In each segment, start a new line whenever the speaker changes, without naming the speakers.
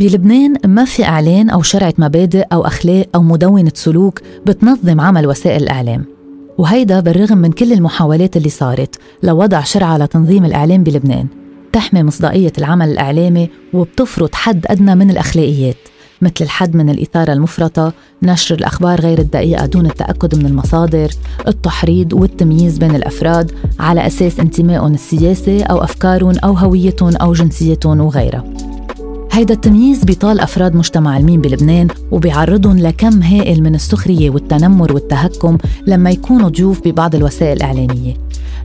بلبنان ما في إعلان أو شرعة مبادئ أو أخلاق أو مدونة سلوك بتنظم عمل وسائل الإعلام وهيدا بالرغم من كل المحاولات اللي صارت لوضع شرعة لتنظيم الإعلام بلبنان تحمي مصداقية العمل الإعلامي وبتفرض حد أدنى من الأخلاقيات مثل الحد من الإثارة المفرطة، نشر الأخبار غير الدقيقة دون التأكد من المصادر، التحريض والتمييز بين الأفراد على أساس انتمائهم السياسي أو أفكارهم أو هويتهم أو جنسيتهم وغيرها. هيدا التمييز بيطال أفراد مجتمع المين بلبنان وبيعرضهم لكم هائل من السخرية والتنمر والتهكم لما يكونوا ضيوف ببعض الوسائل الإعلامية.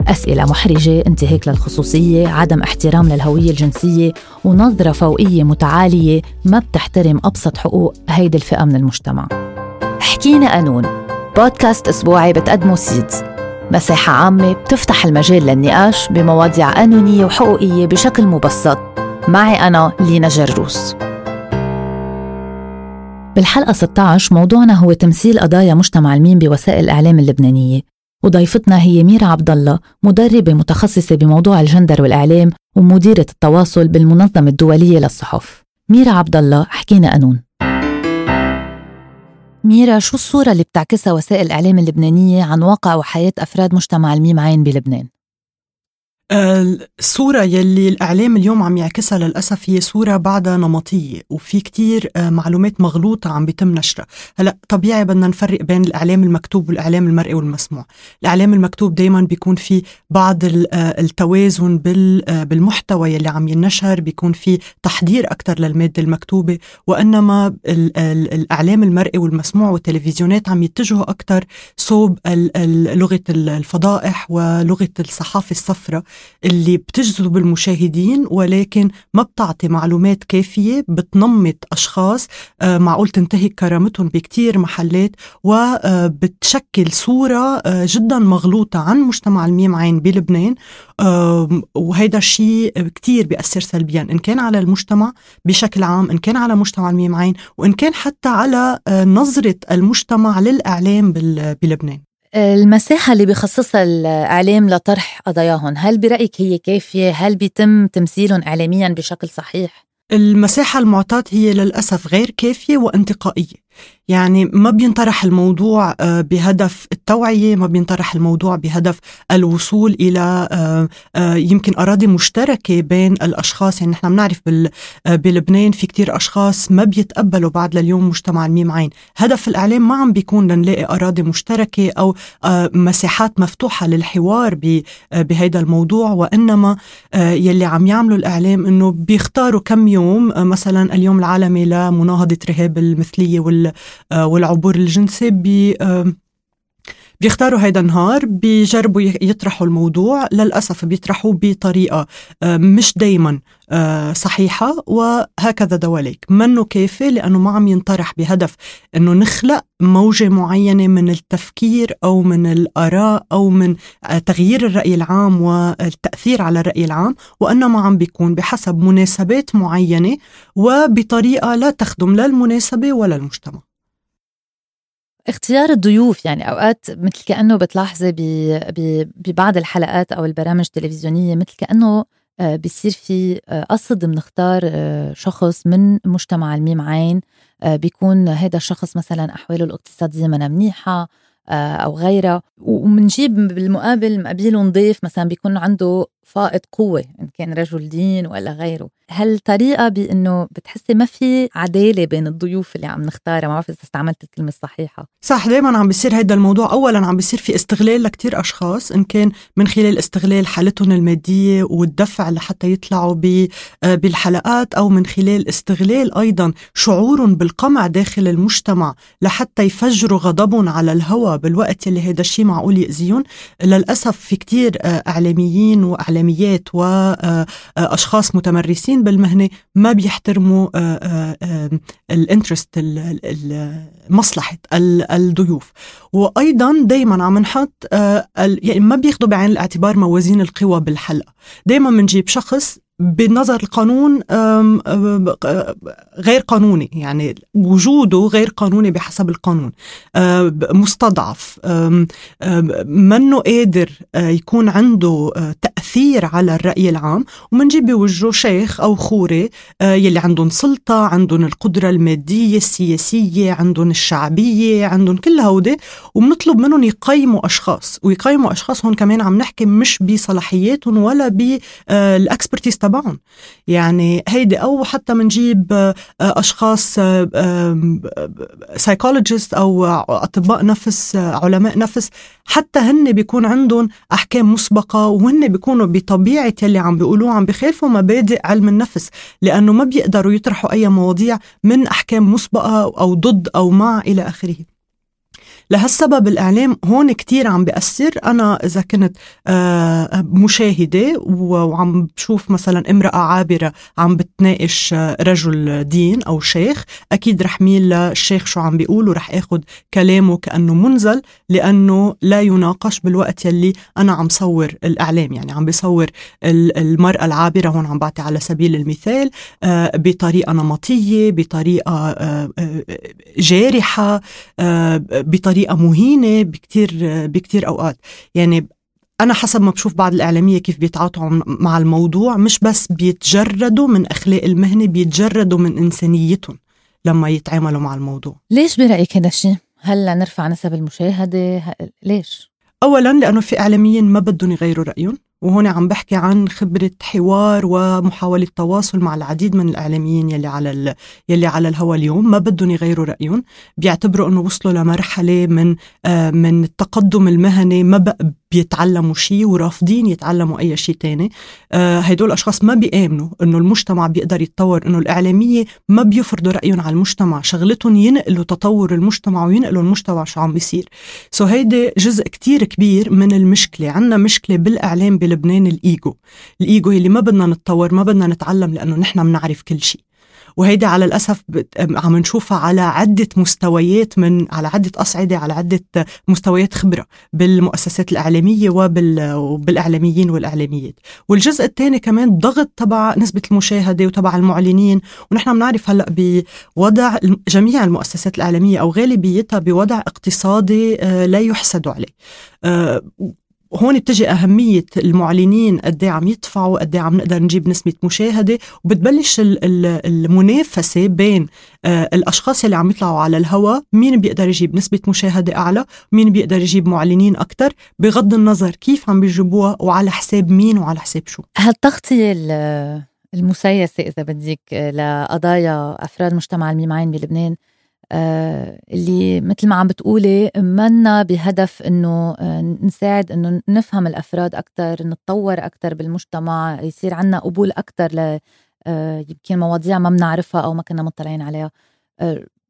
أسئلة محرجة انتهاك للخصوصية عدم احترام للهوية الجنسية ونظرة فوقية متعالية ما بتحترم أبسط حقوق هيدي الفئة من المجتمع. حكينا قانون. بودكاست أسبوعي بتقدمه سيدز. مساحة عامة بتفتح المجال للنقاش بمواضيع قانونية وحقوقية بشكل مبسط. معي أنا لينا جروس. بالحلقة 16 موضوعنا هو تمثيل قضايا مجتمع المين بوسائل الإعلام اللبنانية. وضيفتنا هي ميرا عبد الله مدربة متخصصة بموضوع الجندر والإعلام ومديرة التواصل بالمنظمة الدولية للصحف. ميرا عبد الله حكينا قانون ميرا شو الصورة اللي بتعكسها وسائل الإعلام اللبنانية عن واقع وحياة أفراد مجتمع الميم عين بلبنان؟
الصورة يلي الإعلام اليوم عم يعكسها للأسف هي صورة بعدها نمطية وفي كتير آه، معلومات مغلوطة عم بيتم نشرها. هلأ طبيعي بدنا نفرق بين الإعلام المكتوب والإعلام المرئي والمسموع. الإعلام المكتوب دايما بيكون في بعض آه، التوازن آه، بالمحتوى يلي عم ينشر بيكون في تحضير أكثر للمادة المكتوبة وإنما الإعلام المرئي والمسموع والتلفزيونات عم يتجهوا أكثر صوب لغة الفضائح ولغة الصحافة الصفراء. اللي بتجذب المشاهدين ولكن ما بتعطي معلومات كافية بتنمط أشخاص آه، معقول تنتهك كرامتهم بكتير محلات وبتشكل صورة آه، جدا مغلوطة عن مجتمع الميم عين بلبنان وهيدا الشيء كتير بيأثر سلبيا إن كان على المجتمع بشكل عام إن كان على مجتمع الميم عين وإن كان حتى على آه، نظرة المجتمع للإعلام بلبنان.
المساحة اللي بخصصها الإعلام لطرح قضاياهم هل برأيك هي كافية؟ هل بيتم تمثيلهم إعلاميا بشكل صحيح؟
المساحة المعطاة هي للأسف غير كافية وانتقائية يعني ما بينطرح الموضوع آه، بهدف التوعية ما بينطرح الموضوع بهدف الوصول إلى آه، آه، يمكن أراضي مشتركة بين الأشخاص. يعني نحن بنعرف بلبنان في كتير أشخاص ما بيتقبلوا بعد لليوم مجتمع الميم عين. هدف الإعلام ما عم بيكون لنلاقي أراضي مشتركة أو مساحات مفتوحة للحوار بهيدا الموضوع. وإنما يلي عم يعملوا الإعلام إنه بيختاروا كم يوم مثلا اليوم العالمي لمناهضة رهاب المثلية وال والعبور الجنسي بيختاروا هيدا النهار بيجربوا يطرحوا الموضوع للأسف بيطرحوه بطريقة آه، مش دايما آه، صحيحة وهكذا دواليك. منه كافي لأنه ما عم ينطرح بهدف أنه نخلق موجة معينة من التفكير أو من الآراء أو من تغيير الرأي العام والتأثير على الرأي العام وإنما عم بيكون بحسب مناسبات معينة وبطريقة لا تخدم لا المناسبة ولا المجتمع.
اختيار الضيوف يعني أوقات مثل كأنه بتلاحظي ببعض الحلقات أو البرامج التلفزيونية مثل كأنه آه، بيصير في آه، قصد بنختار آه، شخص من مجتمع الميم عين بيكون هذا الشخص مثلا أحواله الاقتصادية منها منيحة أو غيرها. ومنجيب بالمقابل مقابله نضيف مثلا بيكون عنده فائض قوة إن كان رجل دين ولا غيره. هل طريقة بأنه بتحسي ما في عدالة بين الضيوف اللي عم نختارها؟ ما بعرف إذا استعملت الكلمة الصحيحة.
صح دايما عم بيصير هيدا الموضوع. أولا عم بيصير في استغلال لكتير أشخاص إن كان من خلال استغلال حالتهم المادية والدفع لحتى يطلعوا آه، بالحلقات أو من خلال استغلال أيضا شعورهم بالقمع داخل المجتمع لحتى يفجروا غضبهم على الهوى بالوقت اللي هيدا الشيء معقول يأذيهم. للأسف في كتير آه، إعلاميين وإعلاميين إعلاميات وأشخاص متمرسين بالمهنة ما بيحترموا آه، آه، الانترست مصلحة الضيوف. وأيضا دايما عم نحط آه، يعني ما بياخذوا بعين الاعتبار موازين القوى بالحلقة. دايما بنجيب شخص بنظر القانون غير قانوني يعني وجوده غير قانوني بحسب القانون. مستضعف منه قادر يكون عنده تأثير على الرأي العام. ومنجيب بوجهه شيخ أو خوري يلي عندهم سلطة عندهم القدرة المادية السياسية عندهم الشعبية عندهم كل هودي. وبنطلب منهم يقيموا أشخاص ويقيموا أشخاص هون كمان عم نحكي مش بصلاحياتهم ولا بالأكسبرتيز تبعهم يعني هيدي أو حتى منجيب آه، أشخاص سايكولوجيست آه، أو أطباء نفس آه، علماء نفس. حتى هن بيكون عندهم أحكام مسبقة وهن بيكونوا بطبيعة يلي عم بيقولوه عم بخالفوا مبادئ علم النفس. لأنه ما بيقدروا يطرحوا أي مواضيع من أحكام مسبقة أو ضد أو مع إلى آخره. لهالسبب الإعلام هون كتير عم بيأثر. أنا إذا كنت آه، مشاهدة وعم بشوف مثلا امرأة عابرة عم بتناقش آه، رجل دين أو شيخ أكيد رح ميل للشيخ شو عم بيقول ورح أخذ كلامه كأنه منزل لأنه لا يناقش بالوقت يلي أنا عم صور الإعلام. يعني عم بصور المرأة العابرة هون عم بعطي على سبيل المثال آه، بطريقة نمطية بطريقة جارحة بطريقة بطريقة مهينة بكتير بكتير أوقات يعني أنا حسب ما بشوف بعض الإعلامية كيف بيتعاطوا مع الموضوع مش بس بيتجردوا من أخلاق المهنة بيتجردوا من إنسانيتهم لما يتعاملوا مع الموضوع
ليش برأيك هذا الشيء؟ هل نرفع نسب المشاهدة؟ ليش؟
أولا لأنه في إعلاميين ما بدهم يغيروا رأيهم وهون عم بحكي عن خبرة حوار ومحاولة تواصل مع العديد من الإعلاميين يلي على ال... يلي على الهوا اليوم. ما بدهم يغيروا رأيهم. بيعتبروا أنه وصلوا لمرحلة من آه من التقدم المهني. ما بقى بيتعلموا شيء ورافضين يتعلموا أي شيء تاني. آه هدول الأشخاص ما بيآمنوا أنه المجتمع بيقدر يتطور أنه الإعلامية ما بيفرضوا رأيهم على المجتمع. شغلتهم ينقلوا تطور المجتمع وينقلوا المجتمع شو عم بيصير. سو so هيدي جزء كتير كبير من المشكلة. عنا مشكلة بالإعلام بلبنان الإيجو الإيجو اللي ما بدنا نتطور ما بدنا نتعلم لأنه نحن بنعرف كل شيء وهيدا على الأسف عم نشوفها على عدة مستويات من على عدة أصعدة على عدة مستويات خبرة بالمؤسسات الإعلامية وبال وبالإعلاميين والإعلاميات. والجزء الثاني كمان ضغط تبع نسبة المشاهدة وتبع المعلنين ونحن بنعرف هلأ بوضع جميع المؤسسات الإعلامية أو غالبيتها بوضع اقتصادي آه، لا يحسد عليه. آه، هون بتجي أهمية المعلنين قد إيه عم يدفعوا قد إيه عم نقدر نجيب نسبة مشاهدة وبتبلش المنافسة بين آه، الأشخاص اللي عم يطلعوا على الهواء مين بيقدر يجيب نسبة مشاهدة أعلى مين بيقدر يجيب معلنين أكثر بغض النظر كيف عم بيجيبوها وعلى حساب مين وعلى حساب شو.
هالتغطية المسيسة إذا بدك لقضايا أفراد مجتمع الميمعين بلبنان آه، اللي مثل ما عم بتقولي منا بهدف إنه آه، نساعد إنه نفهم الأفراد أكثر نتطور أكثر بالمجتمع يصير عنا قبول أكثر ل آه، يمكن مواضيع ما بنعرفها أو ما كنا مطلعين عليها.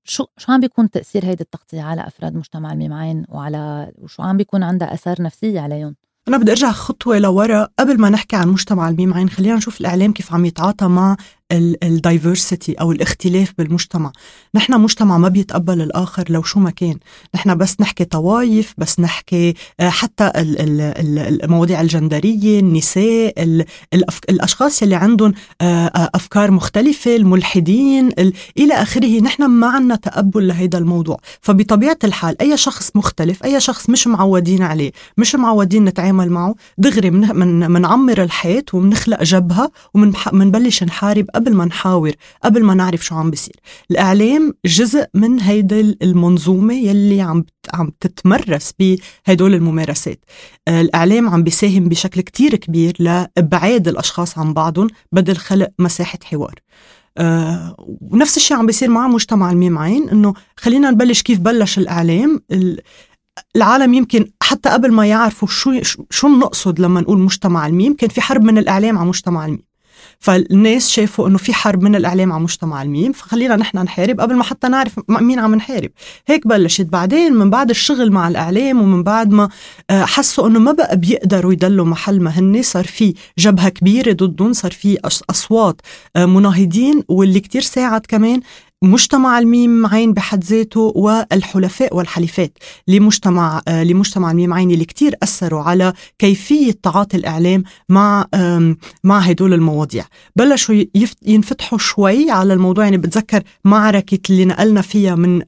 شو شو عم بيكون تأثير هيدي التغطية على أفراد مجتمع الميمعين وعلى وشو عم بيكون عندها أثار نفسية عليهم؟
أنا بدي أرجع خطوة لورا قبل ما نحكي عن مجتمع الميمعين. خلينا نشوف الإعلام كيف عم يتعاطى مع الدايفرسيتي أو الاختلاف بالمجتمع. نحن مجتمع ما بيتقبل الآخر لو شو ما كان. نحن بس نحكي طوايف بس نحكي آه، حتى المواضيع الجندرية النساء الأشخاص اللي عندهم آه، آه، أفكار مختلفة الملحدين إلى آخره. نحن ما عندنا تقبل لهيدا الموضوع. فبطبيعة الحال أي شخص مختلف أي شخص مش معودين عليه مش معودين نتعامل معه دغري منعمر الحيط ومنخلق جبهة ومنبلش نحارب قبل ما نحاور قبل ما نعرف شو عم بيصير. الإعلام جزء من هيدا المنظومة يلي عم عم تتمرس بهدول الممارسات. آه، الإعلام عم بيساهم بشكل كتير كبير لإبعاد الأشخاص عن بعضهم بدل خلق مساحة حوار. آه ونفس الشيء عم بيصير مع مجتمع الميم عين إنه خلينا نبلش كيف بلش الإعلام. العالم يمكن حتى قبل ما يعرفوا شو شو بنقصد لما نقول مجتمع الميم كان في حرب من الإعلام على مجتمع الميم. فالناس شافوا إنه في حرب من الإعلام على مجتمع الميم فخلينا نحن نحارب قبل ما حتى نعرف مين عم نحارب. هيك بلشت. بعدين من بعد الشغل مع الإعلام ومن بعد ما آه، حسوا إنه ما بقى بيقدروا يدلوا محل ما هن صار في جبهة كبيرة ضدهم صار في أصوات آه، مناهضين واللي كتير ساعد كمان مجتمع الميم عين بحد ذاته والحلفاء والحليفات لمجتمع لمجتمع الميم عين اللي كتير أثروا على كيفية تعاطي الإعلام مع مع هدول المواضيع. بلشوا ينفتحوا شوي على الموضوع. يعني بتذكر معركة اللي نقلنا فيها من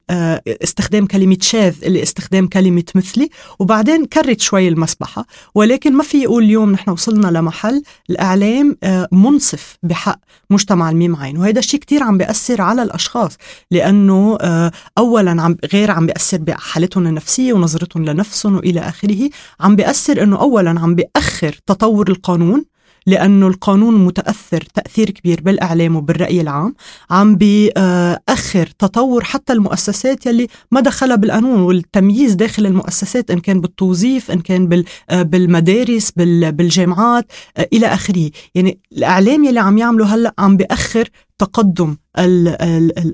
استخدام كلمة شاذ اللي استخدام كلمة مثلي وبعدين كرت شوي المسبحة ولكن ما في يقول اليوم نحن وصلنا لمحل الإعلام منصف بحق مجتمع الميم عين وهذا الشيء كتير عم بيأثر على الأشخاص لأنه آه، أولا عم غير عم بيأثر بحالتهم النفسية ونظرتهم لنفسهم وإلى آخره. عم بيأثر أنه أولا عم بيأخر تطور القانون لأنه القانون متأثر تأثير كبير بالإعلام وبالرأي العام عم بأخر تطور حتى المؤسسات يلي ما دخلها بالقانون والتمييز داخل المؤسسات إن كان بالتوظيف إن كان بالمدارس بالجامعات إلى آخره. يعني الإعلام يلي عم يعمله هلأ عم بأخر تقدم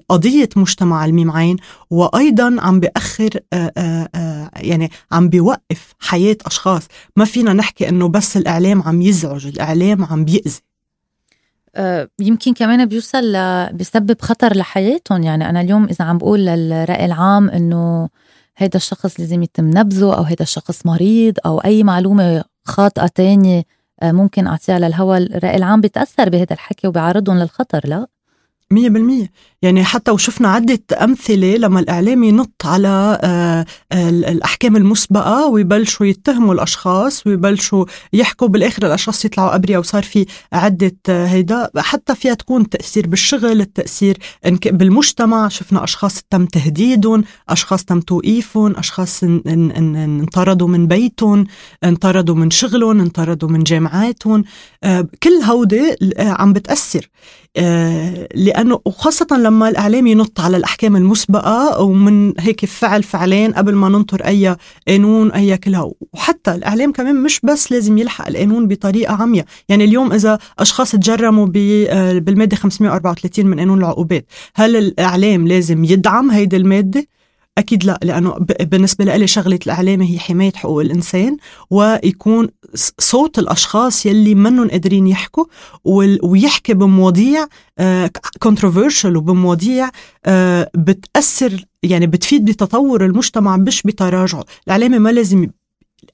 قضية مجتمع الميم عين وأيضا عم بأخر يعني عم بيوقف حياة أشخاص. ما فينا نحكي أنه بس الإعلام عم يزعج الإعلام عم بيأذي.
يمكن كمان بيوصل بيسبب خطر لحياتهم. يعني أنا اليوم إذا عم بقول للرأي العام أنه هيدا الشخص لازم يتم نبذه أو هيدا الشخص مريض أو أي معلومة خاطئة تانية ممكن أعطيها للهوى الرأي العام بيتأثر بهذا الحكي وبيعرضهم للخطر لا؟
مية بالمية. يعني حتى وشفنا عدة أمثلة لما الإعلام ينط على آه، الأحكام المسبقة ويبلشوا يتهموا الأشخاص ويبلشوا يحكوا بالآخر الأشخاص يطلعوا أبرياء وصار في عدة آه، هيدا. حتى فيها تكون تأثير بالشغل التأثير بالمجتمع. شفنا أشخاص تم تهديدهم أشخاص تم توقيفهم أشخاص انطردوا من بيتهم انطردوا من شغلهم انطردوا من جامعاتهم. آه، كل هودي عم بتأثر. لأنه وخاصه لما الإعلام ينط على الأحكام المسبقة ومن هيك فعل فعلين قبل ما ننطر أي قانون أي كلها. وحتى الإعلام كمان مش بس لازم يلحق القانون بطريقة عمياء يعني اليوم إذا أشخاص تجرموا بالمادة 534 من قانون العقوبات هل الإعلام لازم يدعم هيدي المادة؟ أكيد لا لأنه بالنسبة لي شغلة الإعلام هي حماية حقوق الإنسان ويكون صوت الأشخاص يلي منهم قادرين يحكوا ويحكي بمواضيع كونتروفيرشل آه، وبمواضيع آه، بتأثر يعني بتفيد بتطور المجتمع مش بتراجعه. الإعلام ما لازم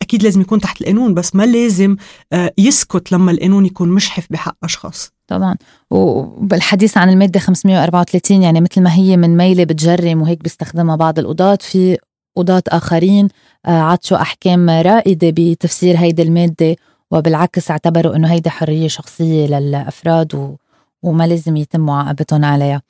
أكيد لازم يكون تحت القانون بس ما لازم آه، يسكت لما القانون يكون مشحف بحق أشخاص.
طبعا. وبالحديث عن المادة 534 يعني مثل ما هي من ميلة بتجرم وهيك بيستخدمها بعض القضاة في قضاة آخرين آه، عطشوا أحكام رائدة بتفسير هيدي المادة وبالعكس اعتبروا أنه هيدي حرية شخصية للأفراد و... وما لازم يتم معاقبتهم عليها.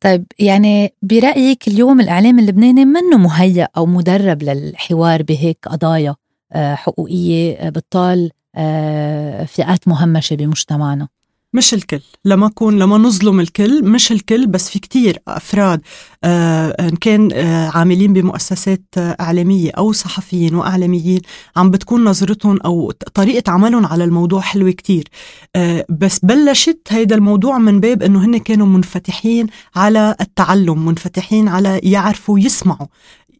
طيب يعني برأيك اليوم الإعلام اللبناني منه مهيأ أو مدرب للحوار بهيك قضايا؟ آه، حقوقية بتطال آه، فئات مهمشة بمجتمعنا.
مش الكل. لما كون لما نظلم الكل مش الكل بس في كتير أفراد آه إن كان آه عاملين بمؤسسات آه إعلامية أو صحفيين وإعلاميين عم بتكون نظرتهم أو طريقة عملهم على الموضوع حلوة كتير. آه بس بلشت هيدا الموضوع من باب إنه هن كانوا منفتحين على التعلم منفتحين على يعرفوا يسمعوا.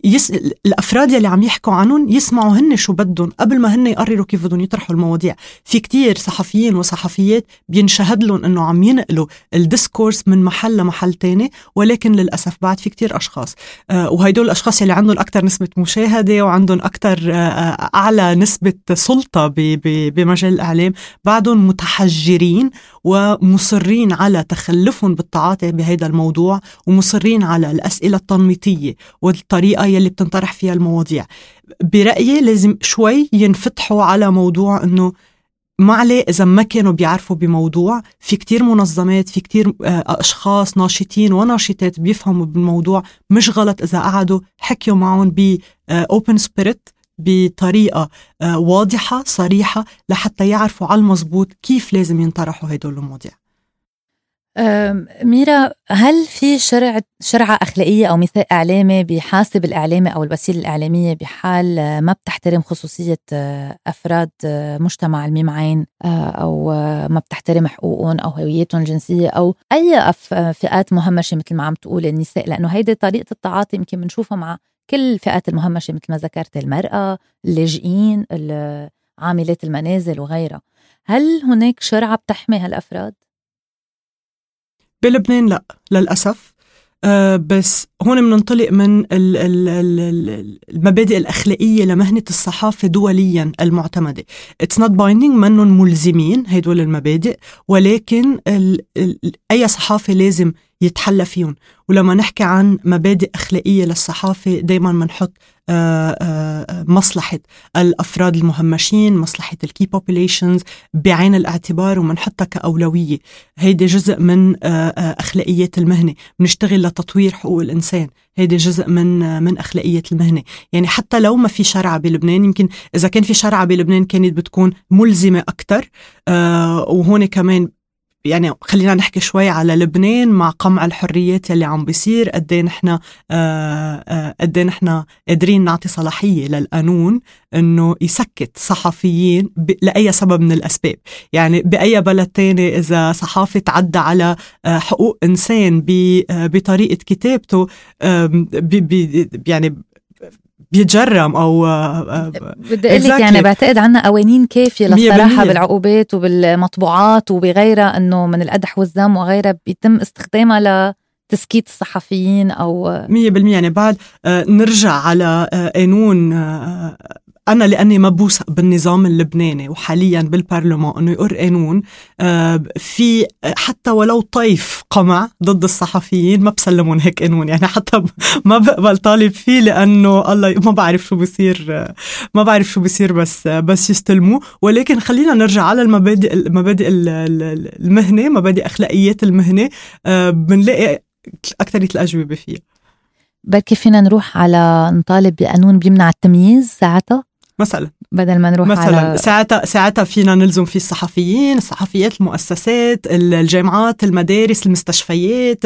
يس... الأفراد يلي عم يحكوا عنهم يسمعوا هن شو بدهم قبل ما هن يقرروا كيف بدهم يطرحوا المواضيع. في كتير صحفيين وصحفيات بينشهد لهم انه عم ينقلوا الديسكورس من محل لمحل تاني ولكن للأسف بعد في كتير أشخاص. آه وهيدول الأشخاص يلي عندهم أكثر نسبة مشاهدة وعندهم أكثر آه, آه، أعلى نسبة سلطة ب... ب... بمجال الإعلام بعدهم متحجرين ومصرين على تخلفهم بالتعاطي بهذا الموضوع ومصرين على الأسئلة التنميطية والطريقة يلي بتنطرح فيها المواضيع. برأيي لازم شوي ينفتحوا على موضوع إنه ما عليه إذا ما كانوا بيعرفوا بموضوع. في كتير منظمات في كتير آه، أشخاص ناشطين وناشطات بيفهموا بالموضوع. مش غلط إذا قعدوا حكيوا معهم ب open بطريقة آه، واضحة صريحة لحتى يعرفوا على المزبوط كيف لازم ينطرحوا هدول المواضيع.
ميرا هل في شرع شرعة أخلاقية أو ميثاق إعلامي بيحاسب الإعلامي أو الوسيلة الإعلامية بحال ما بتحترم خصوصية آه، أفراد آه، مجتمع الميم عين آه، أو ما بتحترم حقوقهم أو هويتهم الجنسية أو أي فئات مهمشة مثل ما عم تقول النساء؟ لأنه هيدي طريقة التعاطي يمكن بنشوفها مع كل الفئات المهمشة مثل ما ذكرت المرأة اللاجئين عاملات المنازل وغيرها. هل هناك شرعة بتحمي هالأفراد؟
بلبنان لا للأسف. آه، بس هون بننطلق من المبادئ الأخلاقية لمهنة الصحافة دوليا المعتمدة. It's not binding منهم ملزمين هدول المبادئ ولكن أي صحافة لازم يتحلى فيهم. ولما نحكي عن مبادئ أخلاقية للصحافة دايما بنحط آه، آه، مصلحة الأفراد المهمشين مصلحة ال key populations بعين الاعتبار ومنحطها كأولوية. هيدي جزء من آه، أخلاقيات المهنة. بنشتغل لتطوير حقوق الإنسان. هيدي جزء من من أخلاقية المهنة. يعني حتى لو ما في شرعة بلبنان يمكن إذا كان في شرعة بلبنان كانت بتكون ملزمة أكثر وهون كمان يعني خلينا نحكي شوي على لبنان مع قمع الحريات يلي عم بيصير قد إيه نحن آه، آه، قد إيه نحن قادرين نعطي صلاحية للقانون إنه يسكت صحفيين لأي سبب من الأسباب. يعني بأي بلد تاني إذا صحافي تعدى على آه، حقوق إنسان بطريقة كتابته يعني بيتجرم أو
آه، آه، بدي أقول لك يعني بعتقد عنا قوانين كافية للصراحة بالعقوبات وبالمطبوعات وبغيرها إنه من القدح والذم وغيرها بيتم استخدامها لتسكيت الصحفيين أو
100% يعني بعد آه، نرجع على قانون أنا لأني ما بوثق بالنظام اللبناني وحاليا بالبرلمان أنه يقر قانون آه، في حتى ولو طيف قمع ضد الصحفيين ما بسلمون هيك قانون. يعني حتى ما بقبل طالب فيه لأنه الله ما بعرف شو بصير ما بعرف شو بصير بس بس يستلموه. ولكن خلينا نرجع على المبادئ مبادئ المهنة مبادئ أخلاقيات المهنة آه، بنلاقي أكثرية الأجوبة فيها.
بركي فينا نروح على نطالب بقانون بيمنع التمييز ساعتها؟
مثلا.
بدل ما نروح
مثلا
على
ساعتها ساعتها فينا نلزم فيه الصحفيين الصحفيات المؤسسات الجامعات المدارس المستشفيات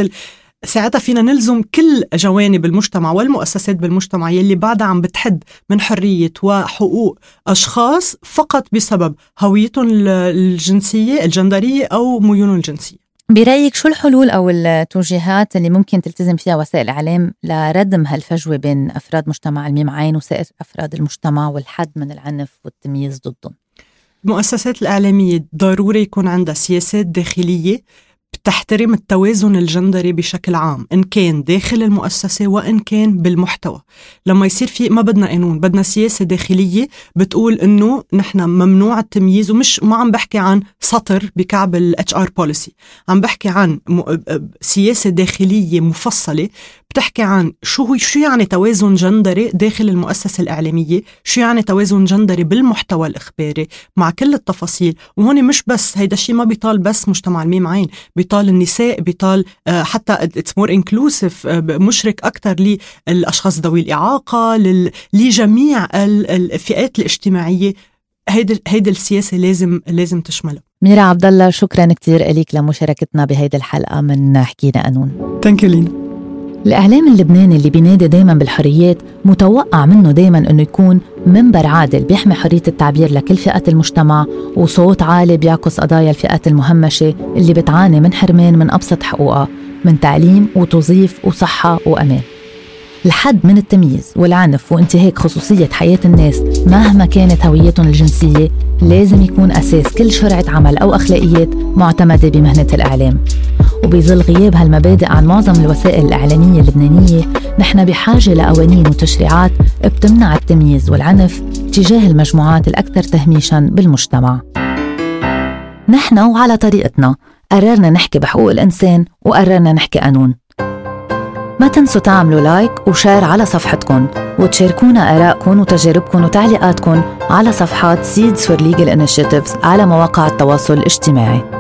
ساعتها فينا نلزم كل جوانب المجتمع والمؤسسات بالمجتمع يلي بعدها عم بتحد من حرية وحقوق أشخاص فقط بسبب هويتهم الجنسية الجندرية أو ميولهم الجنسية.
برأيك شو الحلول أو التوجيهات اللي ممكن تلتزم فيها وسائل الإعلام لردم هالفجوة بين أفراد مجتمع الميم عين وسائر أفراد المجتمع والحد من العنف والتمييز ضدهم؟
المؤسسات الإعلامية ضروري يكون عندها سياسات داخلية بتحترم التوازن الجندري بشكل عام إن كان داخل المؤسسة وإن كان بالمحتوى. لما يصير في ما بدنا قانون بدنا سياسة داخلية بتقول إنه نحن ممنوع التمييز ومش ما عم بحكي عن سطر بكعب ال HR policy عم بحكي عن سياسة داخلية مفصلة. بتحكي عن شو هو شو يعني توازن جندري داخل المؤسسة الإعلامية؟ شو يعني توازن جندري بالمحتوى الإخباري؟ مع كل التفاصيل. وهون مش بس هيدا الشيء ما بيطال بس مجتمع الميم عين. بيطال النساء بيطال آه، حتى it's more inclusive مشرك أكثر للأشخاص ذوي الإعاقة لجميع الفئات الاجتماعية. هيدي هيدي السياسة لازم لازم تشملها.
ميرا عبد الله شكرا كثير لك لمشاركتنا بهيدي الحلقة من حكينا قانون
ثانك يو لينا.
الإعلام اللبناني اللي بينادي دايما بالحريات متوقع منه دايما أنه يكون منبر عادل بيحمي حرية التعبير لكل فئات المجتمع وصوت عالي بيعكس قضايا الفئات المهمشة اللي بتعاني من حرمان من أبسط حقوقها من تعليم وتوظيف وصحة وأمان. الحد من التمييز والعنف وانتهاك خصوصية حياة الناس مهما كانت هويتهم الجنسية لازم يكون أساس كل شرعة عمل أو أخلاقيات معتمدة بمهنة الإعلام. وبظل غياب هالمبادئ عن معظم الوسائل الإعلامية اللبنانية نحن بحاجة لقوانين وتشريعات بتمنع التمييز والعنف تجاه المجموعات الأكثر تهميشا بالمجتمع. نحن وعلى طريقتنا قررنا نحكي بحقوق الإنسان وقررنا نحكي قانون. ما تنسوا تعملوا like و share على صفحتكم وتشاركونا آرائكم وتجاربكم وتعليقاتكم على صفحات Seeds for Legal Initiatives على مواقع التواصل الاجتماعي.